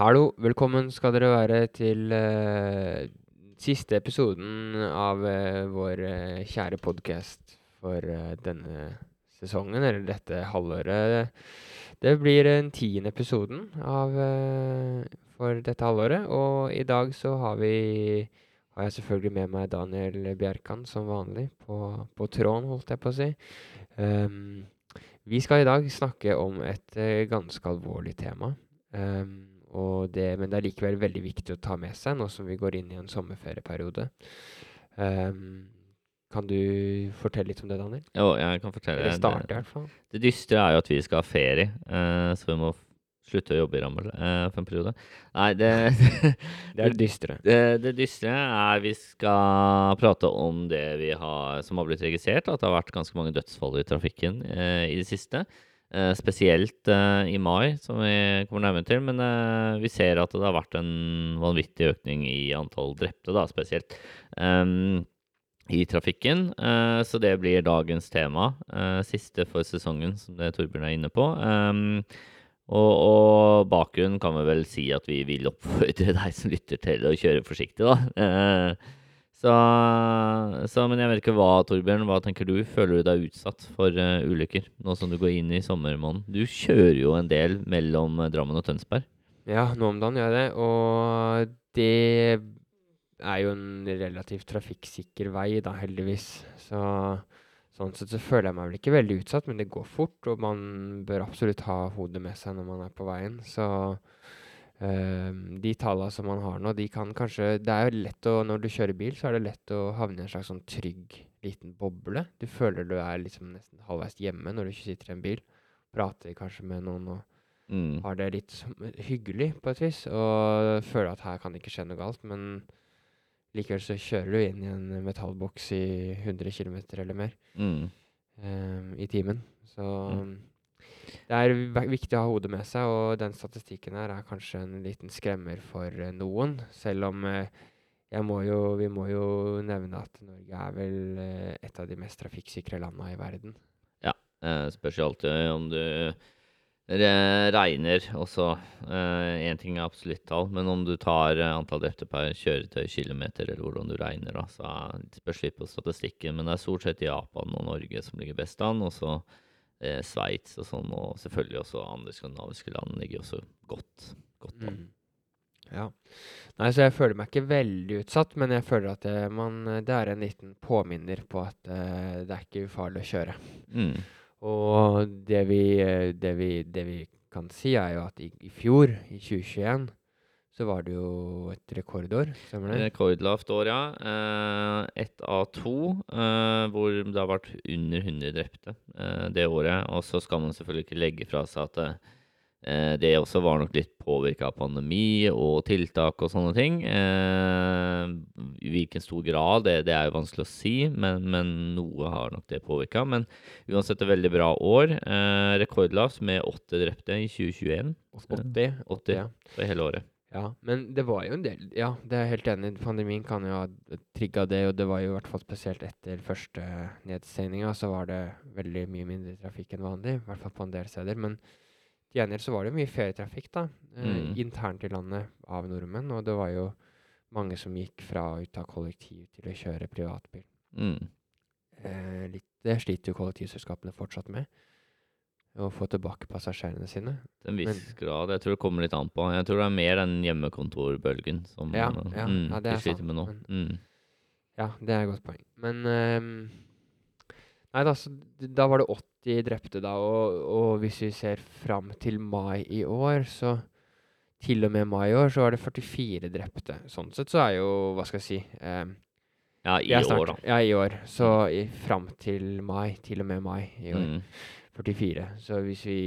Hallo, velkommen skal dere være til uh, siste episoden av uh, vår uh, kjære podkast for denne sesongen, eller dette halvåret. Det blir den tiende episoden av, for dette halvåret, og i dag så har vi har jeg selvfølgelig med meg Daniel Bjerkan som vanlig, på, på tråden, holdt jeg på å si. Um, vi skal i dag snakke om et ganske alvorlig tema. Og det, men det er likevel veldig viktig å ta med seg nå som vi går inn i en sommerferieperiode. Um, kan du fortelle litt om det, Daniel? Jo, jeg kan fortelle. Eller starte, det, i hvert fall. det dystre er jo at vi skal ha ferie, uh, så vi må slutte å jobbe i Rammel uh, for en periode. Nei, det, Det er det dystre. det, det dystre er vi skal prate om det vi har, som har blitt registrert, at det har vært ganske mange dødsfall i trafikken uh, i det siste. Eh, spesielt eh, i mai, som vi kommer nærmere til. Men eh, vi ser at det har vært en vanvittig økning i antall drepte, da, spesielt. ehm, i trafikken. Så det blir dagens tema. siste for sesongen, som det Torbjørn er inne på. Ehm, og, og bakgrunnen kan vi vel si at vi vil oppfordre deg som lytter til å kjøre forsiktig, da. Så, så, men jeg vet ikke hva, Torbjørn, hva tenker du? Føler du deg utsatt for uh, ulykker nå som du går inn i sommermåneden? Du kjører jo en del mellom eh, Drammen og Tønsberg. Ja, nå om dagen gjør jeg det. Og det er jo en relativt trafikksikker vei, da, heldigvis. Så sånn sett så føler jeg meg vel ikke veldig utsatt, men det går fort, og man bør absolutt ha hodet med seg når man er på veien. Så de tallene som man har nå, de kan kanskje Det er jo lett å Når du kjører bil, så er det lett å havne i en slags sånn trygg liten boble. Du føler du er liksom nesten halvveis hjemme når du ikke sitter i en bil. Prater kanskje med noen og Mm. har det litt hyggelig på et vis, og føler at her kan det ikke skje noe galt, men likevel så kjører du inn i en metallboks i 100 km eller mer Mm. um, i timen. Så Mm. Det er viktig å ha hodet med seg, og den statistikken her er kanskje en liten skremmer for eh, noen, selv om eh, må jo, vi må jo nevne at Norge er vel eh, et av de mest trafikksikre landene i verden. Eh, spørs jo alltid om du re regner også. Én ting er absolutt-tall, men om du tar antall drepte per kjøretøy, kilometer, eller hvordan du regner, da, så spørs litt på statistikken. Men det er stort sett Japan og Norge som ligger best an, og så eh, Sveits og sånn, og selvfølgelig også andre skandinaviske land ligger også godt, godt an. Mm. Ja. Nei, så jeg føler meg ikke veldig utsatt, men jeg føler at det, man, det er en liten påminner på at eh, det er ikke ufarlig å kjøre. Mm. Og det vi, eh, det vi, det vi kan si, er jo at i, i fjor, i 2021, så var det jo et rekordår. Stemmer det? Rekordlavt år, ja. Eh, Ett av to eh, hvor det har vært under 100 drepte eh, det året. Og så skal man selvfølgelig ikke legge fra seg at eh, det også var nok litt påvirka av pandemi og tiltak og sånne ting. I hvilken stor grad, det, det er jo vanskelig å si, men, men noe har nok det påvirka. Men uansett et veldig bra år. Rekordlavt med åtte drepte i 2021. 80. 80 ja. for hele året. Ja, men det var jo en del Ja, det er jeg helt enig i. Pandemien kan jo ha trigga det, og det var jo i hvert fall spesielt etter første nedstengninga, så var det veldig mye mindre trafikk enn vanlig. I hvert fall på en del steder. Men til gjengjeld så var det mye ferietrafikk, da. Eh, Mm. internt i landet av nordmenn. Og det var jo mange som gikk fra å ta kollektiv til å kjøre privatbil. Mm. Eh, litt, det sliter jo kollektivselskapene fortsatt med. Å få tilbake passasjerene sine. Til en viss Men- grad. Jeg tror det kommer litt an på. Jeg tror det er mer den hjemmekontorbølgen som Ja, uh, ja, mm, ja, det er de sliter sant, med nå. men- Mm. Ja, det er et godt poeng. Men um, Nei da, så da var det 80 drepte, da. Og, og hvis vi ser fram til mai i år, så Til og med mai i år så var det 44 drepte. Sånn sett så er jo Hva skal jeg si um, Ja, i snart- år, da. Ja, i år. Så i, fram til mai. Til og med mai i år. Mm. 44. Så hvis vi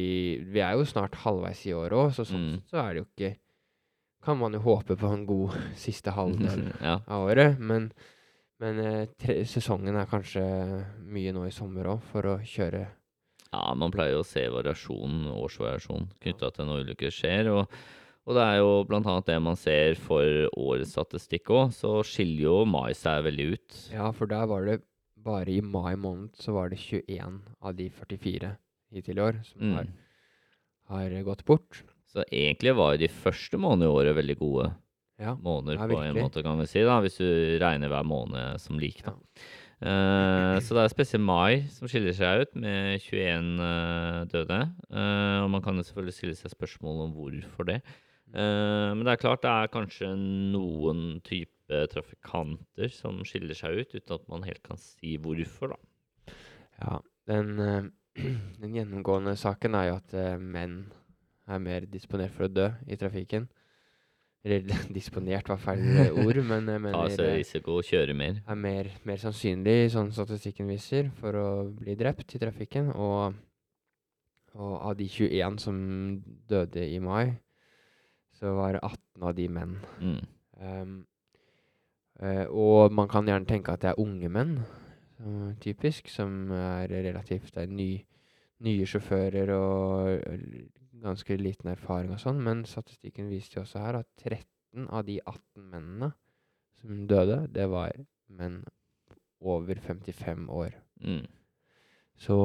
Vi er jo snart halvveis i år òg, så sånn Mm. så er det jo ikke Kan man jo håpe på en god siste halvdel ja. av året. Men, men eh, tre, sesongen er kanskje mye nå i sommer òg, for å kjøre ja, man pleier jo å se variasjon, årsvariasjon, knytta til når ulykker skjer. Og, og det er jo blant annet det man ser for årets statistikk òg. Så skiller jo mai seg veldig ut. Ja, for der var det bare i mai måned så var det 21 av de 44 hittil i år som har, Mm. har gått bort. Så egentlig var jo de første månedene i året veldig gode Ja. måneder Ja, på en måte, kan vi si, da, hvis du regner hver måned som lik. da. Ja. Uh, så det er spesielt mai som skiller seg ut, med 21 uh, døde. Uh, og man kan jo selvfølgelig stille seg spørsmål om hvorfor det. Eh, men det er klart det er kanskje noen type trafikanter som skiller seg ut, uten at man helt kan si hvorfor, da. Ja, den, eh, den gjennomgående saken er jo at eh, menn er mer disponert for å dø i trafikken. Eller disponert var feil ord, men jeg mener eh, risiko og kjøre mer. er mer, mer sannsynlig, sånn statistikken viser, for å bli drept i trafikken. Og, og av de 21 som døde i mai, så var 18 av de menn. Mm. Ehm, eh, og man kan gjerne tenke at det er unge menn, uh, typisk, som er relativt er ny, nye sjåfører og ganske liten erfaring og sånn. Men statistikken viste jo også her at 13 av de 18 mennene som døde, det var menn over 55 år. Mm. Så,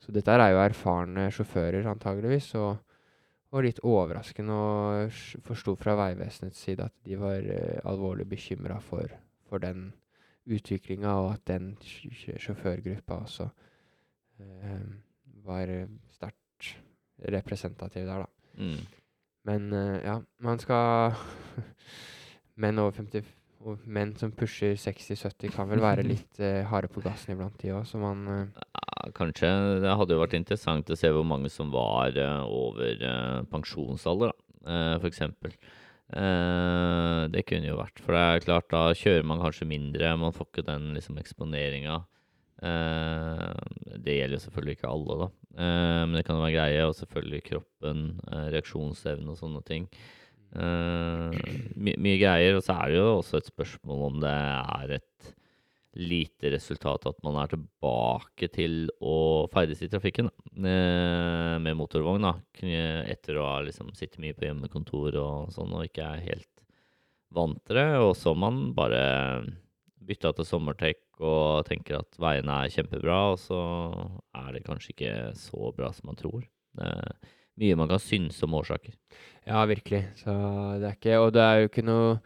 så dette er jo erfarne sjåfører, antageligvis. Og, og litt overraskende og forsto fra Vegvesenets side at de var uh, alvorlig bekymra for, for den utviklinga, og at den sj- sj- sjåførgruppa også uh, var eh, sterkt representativ der, da. Mm. Men uh, ja, man skal Menn over 50 og menn som pusher 60-70 kan vel være litt uh, harde på gassen iblant, de òg, så man kanskje det hadde jo vært interessant å se hvor mange som var eh, over eh, pensjonsalder, da, eh. Eh, det kunne jo vært. For det er klart, da kjører man kanskje mindre, man får ikke den liksom eksponeringa. Det gjelder jo selvfølgelig ikke alle, da. Men det kan være greie, og selvfølgelig kroppen, reaksjonsevne og sånne ting. My mye greier. Og så er det jo også et spørsmål om det er et lite resultat at man er tilbake til å ferdes i trafikken. Eh, med motorvogn. da, Etter å ha liksom sittet mye på hjemmekontor og sånn, og ikke er helt vant til det. Og så man bare bytta til sommertek og tenker at veiene er kjempebra, og så er det kanskje ikke så bra som man tror. Det er mye man kan synes om årsaker. Ja, virkelig. Så det er ikke Og det er jo ikke noe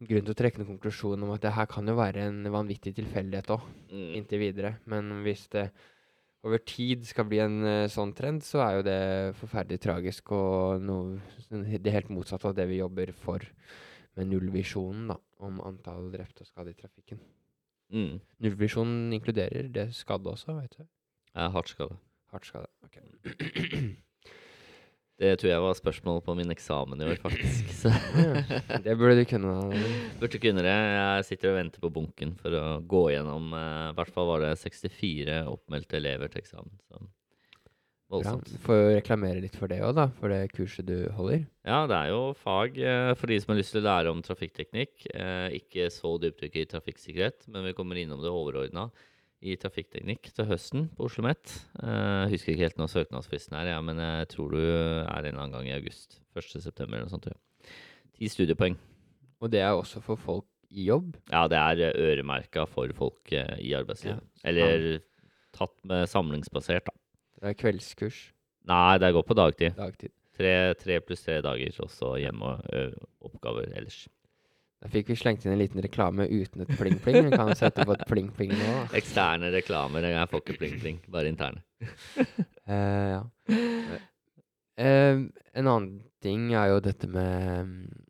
grunn til å trekke noen konklusjon om at det her kan jo være en vanvittig tilfeldighet òg, Mm. inntil videre. Men hvis det over tid skal bli en uh, sånn trend, så er jo det forferdelig tragisk og noe sånn Det helt motsatte av det vi jobber for med nullvisjonen, da, om antall drepte og skadde i trafikken. Mm. Nullvisjonen inkluderer det skadde også, vet du. Er hardt skadde. Hardt skadde, Ok. Det tror jeg var spørsmålet på min eksamen i år, faktisk. Det burde du kunne. burde kunne det. Jeg sitter og venter på bunken for å gå gjennom eh, I hvert fall var det 64 oppmeldte elever til eksamen. Så Bra. voldsomt. Får jo reklamere litt for det òg, da. For det kurset du holder. Ja, det er jo fag eh, for de som har lyst til å lære om trafikkteknikk. Eh, ikke så dypdykk i trafikksikkerhet, men vi kommer innom det overordna i trafikkteknikk til høsten på Oslo OsloMet. Uh, husker ikke helt når søknadsfristen er, ja, men jeg tror du er en eller annen gang i august. 1. september eller noe sånt. Ti studiepoeng. Og det er også for folk i jobb. Ja, det er eh, øremerka for folk eh, i arbeidslivet. Ja, Eller tatt med samlingsbasert, da. Det er kveldskurs Nei, det går på dagtid. dagtid. Tre, tre pluss tre dager, og så hjemme og oppgaver ellers. Da fikk vi slengt inn en liten reklame uten et pling-pling. Vi kan sette på et pling-pling nå. Eksterne reklamer. Jeg får ikke pling-pling, bare interne. uh, ja. Uh, en annen ting er jo dette med mm,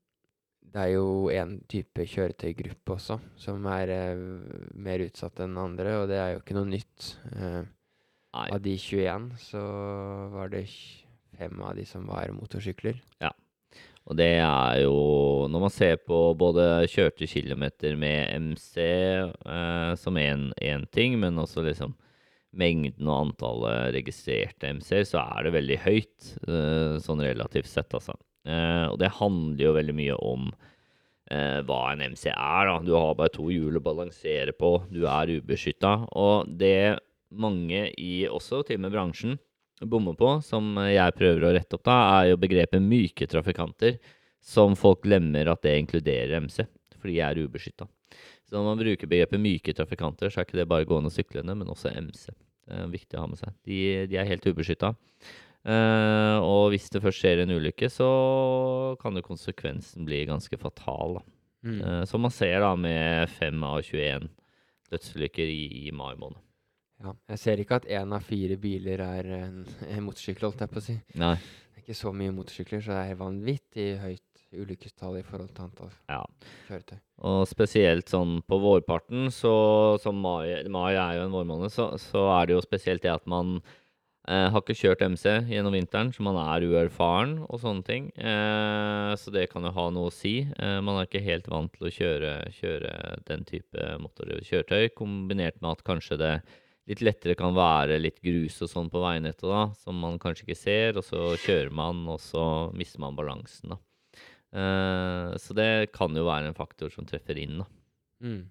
Det er jo en type kjøretøygruppe også som er uh, mer utsatt enn andre, og det er jo ikke noe nytt. Eh, av de 21 så var det fem av de som var motorsykler. Og det er jo Når man ser på både kjørte kilometer med MC eh, som én ting, men også liksom mengden og antallet registrerte MC-er, så er det veldig høyt, eh, sånn relativt sett, altså. Eh, og det handler jo veldig mye om eh, hva en MC er, da. Du har bare to hjul å balansere på, du er ubeskytta. Og det mange i også til og med bransjen bommer på, som jeg prøver å rette opp da, er jo begrepet myke trafikanter, som folk glemmer at det inkluderer MC, fordi de er ubeskytta. Så når man bruker begrepet myke trafikanter, så er ikke det bare gående og syklende, men også MC. Det er viktig å ha med seg. De, de er helt ubeskytta. Uh, og hvis det først skjer en ulykke, så kan jo konsekvensen bli ganske fatal. Da. Mm. Uh, som man ser da med 5 av 21 dødsulykker i, i mai måned. Ja. Jeg ser ikke at én av fire biler er en, en motorsykkel, holdt jeg på å si. Nei. Det er ikke så mye motorsykler, så det er vanvittig høyt ulykkestall i forhold til antall Ja. kjøretøy. Og spesielt sånn på vårparten, så som mai, mai er jo en vårmåned, så, så er det jo spesielt det at man eh, har ikke kjørt MC gjennom vinteren, så man er uerfaren og sånne ting. Eh, så det kan jo ha noe å si. Eh, man er ikke helt vant til å kjøre, kjøre den type motordrevet kjøretøy, kombinert med at kanskje det litt lettere kan være litt grus og sånn på veinettet, da, som man kanskje ikke ser, og så kjører man, og så mister man balansen, da. Eh, så det kan jo være en faktor som treffer inn, da. Mm.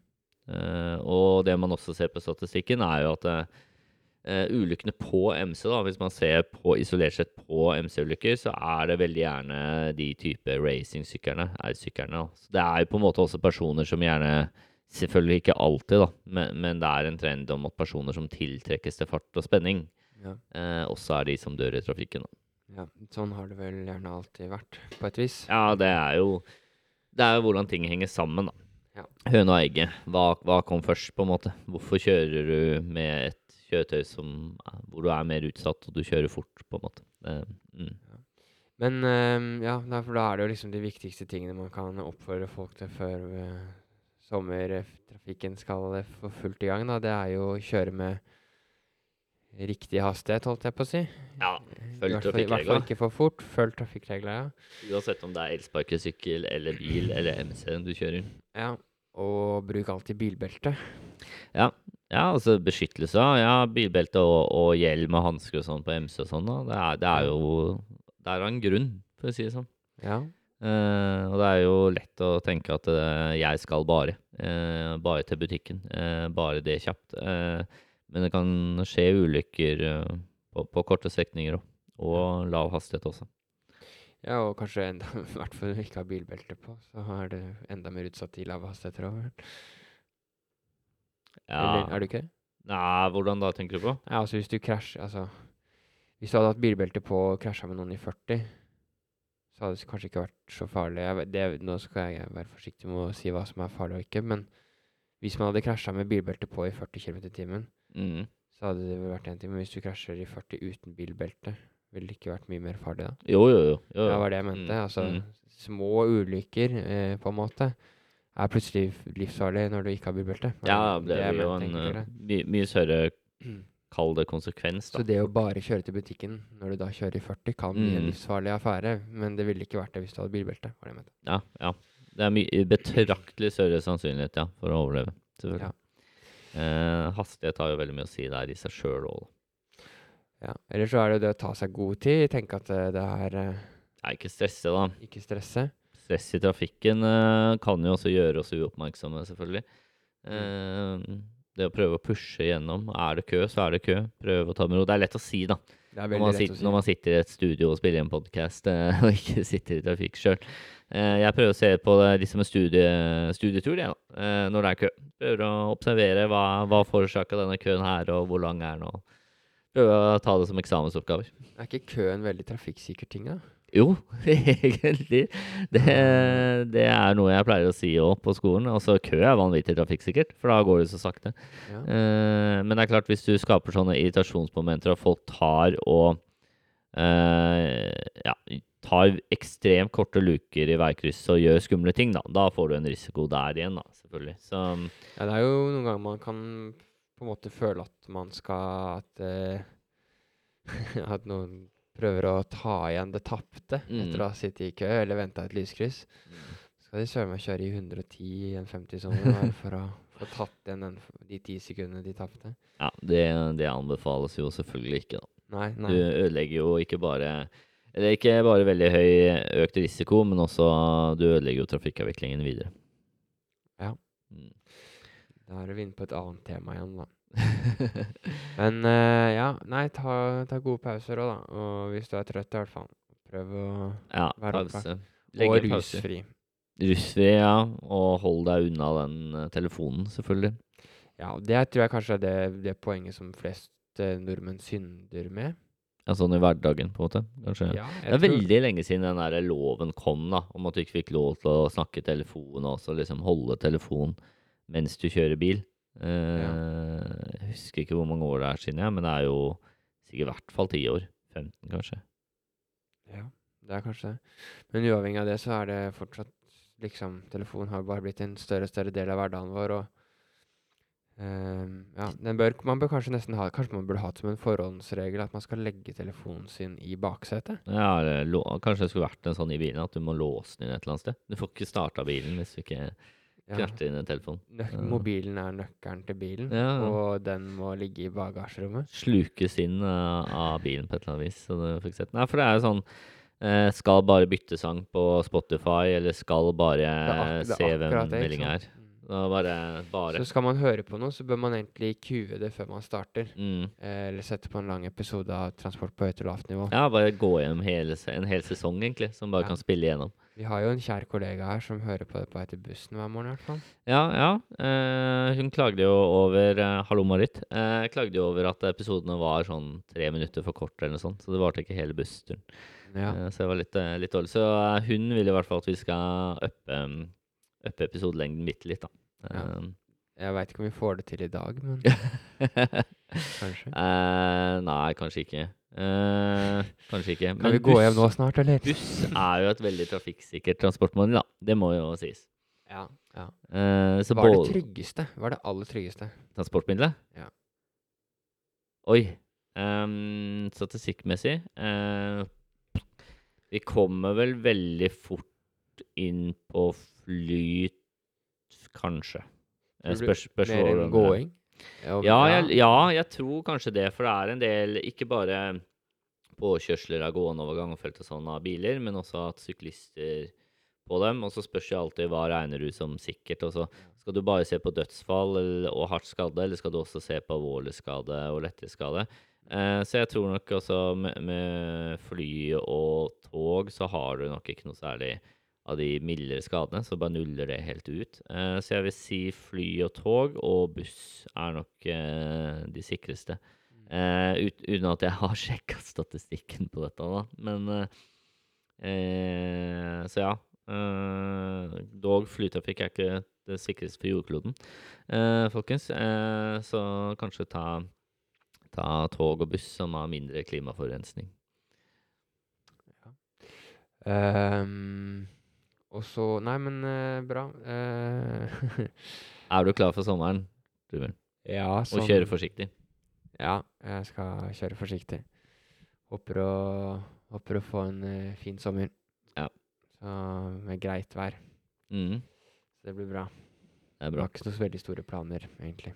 Eh, og det man også ser på statistikken, er jo at eh, ulykkene på MC, da, hvis man ser på isolert sett på MC-ulykker, så er det veldig gjerne de type racingsyklene, R-syklene. det er jo på en måte også personer som gjerne Selvfølgelig ikke alltid, da, men, men det er en trend om at personer som tiltrekkes til fart og spenning, Ja. eh, også er de som dør i trafikken. Da. ja. Sånn har det vel gjerne alltid vært, på et vis. Ja, det er jo Det er jo hvordan ting henger sammen, da. Ja. Høna og egget. Hva, hva kom først, på en måte? Hvorfor kjører du med et kjøretøy som, hvor du er mer utsatt, og du kjører fort, på en måte? Eh, mm. Men um, ja, for da er det jo liksom de viktigste tingene man kan oppfordre folk til før eh, sommertrafikken skal eh, få fullt i gang. Da. Det er jo å kjøre med riktig hastighet, holdt jeg på å si. Ja, følg trafikkreglene. I hvert fall ikke for fort. Følg trafikkreglene, ja. Uansett om det er elsparkesykkel eller bil eller MC du kjører. ja. Og bruk alltid bilbelte. Ja, altså beskyttelse. Ja, bilbelte og, og hjelm og hansker og sånn på MC og sånn. Det det er jo Det er en grunn, for å si det sånn. Ja. Eh, og det er jo lett å tenke at eh, jeg skal bare. eh, bare til butikken. bare det kjapt. Eh, men det kan skje ulykker på, på korte strekninger òg. Og lav hastighet også. ja, og kanskje enda, i hvert fall du ikke har bilbelte på, så er det enda mer utsatt i lave hastigheter òg. Eller Ja. er du ikke det? Nei, hvordan da, tenker du på? Ja, altså hvis du krasjer Altså, hvis du hadde hatt bilbelte på og krasja med noen i 40, så hadde det kanskje ikke vært så farlig. Jeg, det, nå skal jeg være forsiktig med å si hva som er farlig og ikke, men hvis man hadde krasja med bilbelte på i 40 km i timen, Mm. så hadde det vært én ting. Men hvis du krasjer i 40 uten bilbelte, ville det ikke vært mye mer farlig da? Jo, jo, jo. jo, Det var det jeg mente. Mm, Altså, mm. små ulykker, eh, på en måte, er plutselig livsfarlig når du ikke har bilbelte. Ja, det det blir jo en eh, my, mye større, kall det konsekvens, da. Så det å bare kjøre til butikken når du da kjører i 40, kan bli en Mm. livsfarlig affære. Men det ville ikke vært det hvis du hadde bilbelte. var det jeg mente. Ja, ja. Det er mye betraktelig større sannsynlighet, ja, for å overleve. Selvfølgelig. Eh, hastighet har jo veldig mye å si der i seg sjøl òg. Ja. Eller så er det jo det å ta seg god tid. Tenke at eh, det er eh, Ikke stresse, da. ikke stresse. Stress i trafikken eh, kan jo også gjøre oss uoppmerksomme, selvfølgelig. Eh, det å prøve å pushe gjennom. Er det kø, så er det kø. Prøve å ta med ro. Det er lett å si, da. Når man, sitter, si. når man sitter i et studio og spiller en podkast og ikke sitter i trafikk sjøl. jeg prøver å se på det litt som en studie, studietur, ja, eh, når det er kø. Prøver å observere hva, hva forårsaka denne køen her, og hvor lang er den. og Prøve å ta det som eksamensoppgaver. Er ikke kø en veldig trafikksikker ting, da? Jo, egentlig. Det, det er noe jeg pleier å si òg på skolen. Altså, kø er vanvittig trafikksikkert, for da går det så sakte. Ja. Uh, men det er klart, hvis du skaper sånne irritasjonsmomenter, og folk tar og uh, ja, tar ekstremt korte luker i veikrysset og gjør skumle ting, da, da får du en risiko der igjen, da, selvfølgelig. Så Ja, det er jo noen ganger man kan på en måte føle at man skal At, uh, at noen prøver å ta igjen det tapte Mm. etter å ha sittet i kø eller venta et lyskryss. Skal de søren meg kjøre i 110 i en 50-sone for å få tatt igjen den, de ti sekundene de tapte? ja, det, det anbefales jo selvfølgelig ikke, da. Nei, Du ødelegger jo ikke bare Eller ikke bare veldig høy økt risiko, men også du ødelegger jo trafikkavviklingen videre. Ja. Mm. Da er vi inne på et annet tema igjen, da. Men eh, ja, nei, ta, ta gode pauser òg, da. Og hvis du er trøtt, i hvert fall. Prøv å ja, opptatt pause. Og Legge pause. rusfri. Rusfri, ja. Og hold deg unna den eh, telefonen, selvfølgelig. Ja, det tror jeg kanskje er det, det poenget som flest eh, nordmenn synder med. Ja, sånn i hverdagen, på en måte. Kanskje. Ja, Det er veldig lenge siden den der loven kom, da, om at du ikke fikk lov til å snakke i telefon og også liksom holde telefon mens du kjører bil. Eh, Jeg husker ikke hvor mange år det er siden, jeg, men det er jo sikkert i hvert fall ti år. 15, kanskje. Ja, det er kanskje det. Men uavhengig av det, så er det fortsatt liksom Telefonen har bare blitt en større og større del av hverdagen vår, og ehm, ja, den bør, man bør kanskje nesten ha Kanskje man burde ha det som en forhåndsregel at man skal legge telefonen sin i baksetet. Ja, det, kanskje det skulle vært en sånn i bilen at du må låse den inn et eller annet sted. Du får ikke starta bilen hvis du ikke Ja. inn en telefon. Nøk mobilen er nøkkelen til bilen, Ja. og den må ligge i bagasjerommet. Slukes inn uh, av bilen på et eller annet vis. Så du fikk sett. Nei, for det er jo sånn uh, Skal bare bytte sang på Spotify, eller skal bare se hvem meldinga er. bare, bare. Så skal man høre på noe, så bør man egentlig kue det før man starter. Mm. Eh, Eller sette på en lang episode av Transport på høyt og lavt nivå. Ja, bare gå gjennom hele, en hel sesong, egentlig, som bare Ja. kan spille igjennom. Vi har jo en kjær kollega her som hører på det på til bussen hver morgen. i hvert fall. Ja, ja. Eh, hun klagde jo over eh, Hallo, Marit. Eh, klagde jo over at episodene var sånn tre minutter for korte, eller noe sånt. Så det varte ikke hele bussturen. Ja. Eh, så det var litt, eh, litt dårlig. Så eh, hun vil i hvert fall at vi skal uppe, um, uppe episodelengden bitte litt, da. Ja. Jeg veit ikke om vi får det til i dag, men kanskje. eh, nei, kanskje ikke. Eh, kanskje ikke. Kan vi gå hjem nå snart, eller? buss er jo et veldig trafikksikkert transportmiddel, da. Det må jo sies. Ja. ja. Eh, så Hva er det tryggeste? Hva er det aller tryggeste? transportmiddelet? Ja. Oi. Um, statistikkmessig uh, Vi kommer vel veldig fort inn på flyt, kanskje. Spørs, Spørs, spørs Mer enn det- gåing? Ja, Ja, jeg, ja, jeg tror kanskje det. For det er en del, ikke bare påkjørsler av gående over gangfelt og sånn av biler, men også at syklister på dem. Og så spørs jo alltid hva regner du som sikkert. Og så skal du bare se på dødsfall og hardt skadde, eller skal du også se på alvorlig skade og lettere skade? Eh, så jeg tror nok også med, med fly og tog så har du nok ikke noe særlig av de mildere skadene, så bare nuller det helt ut. Eh, så jeg vil si fly og tog og buss er nok eh, de sikreste. Eh, ut, uten at jeg har sjekka statistikken på dette, da. Men eh, eh, Så ja. Eh, dog flytrafikk er ikke det sikreste for jordkloden, eh, folkens. Eh, så kanskje ta, ta tog og buss som har mindre klimaforurensning. Ehm, og så Nei, men eh, bra. Eh, Er du klar for sommeren, Ruben? ja, Og sånn kjøre forsiktig? Ja, jeg skal kjøre forsiktig. Håper å, håper å få en eh, fin sommer. Ja. Så med greit vær. Mm, Så det blir bra. det er Jeg bra. har ikke så veldig store planer, egentlig.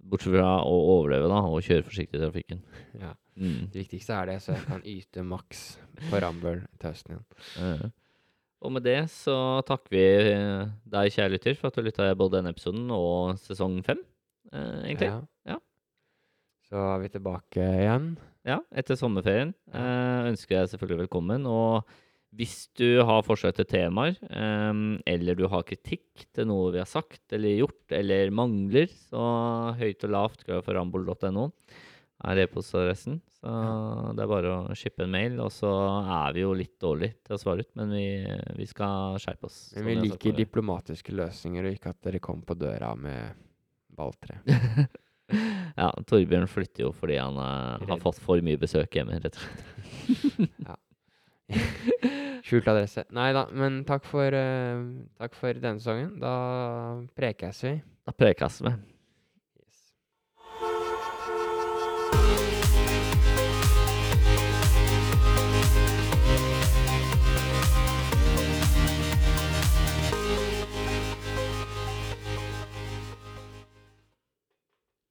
Bortsett fra å overleve, da, og kjøre forsiktig i trafikken. Ja. Mm. Det viktigste er det, så jeg kan yte maks på Rambøll til høsten igjen. Eh, Og med det så takker vi eh, deg, kjære lytter, for at du lytta både denne episoden og sesong fem, eh, egentlig. Ja. Ja. Så er vi tilbake igjen. Ja, etter sommerferien. Eh, ønsker jeg selvfølgelig velkommen. Og hvis du har forslag til temaer, eh, eller du har kritikk til noe vi har sagt eller gjort, eller mangler, så høyt og lavt glad for rambol.no er e-postadressen. Så det er bare å shippe en mail. Og så er vi jo litt dårlige til å svare ut, men vi, vi skal skjerpe oss. Men vi liker diplomatiske løsninger, og ikke at dere kommer på døra med balltre. ja, Torbjørn flytter jo fordi han eh, har fått for mye besøk hjemme, rett og slett. Skjult adresse. Nei da, men takk for, uh, takk for denne sesongen. Da prekes vi. Da prekes vi.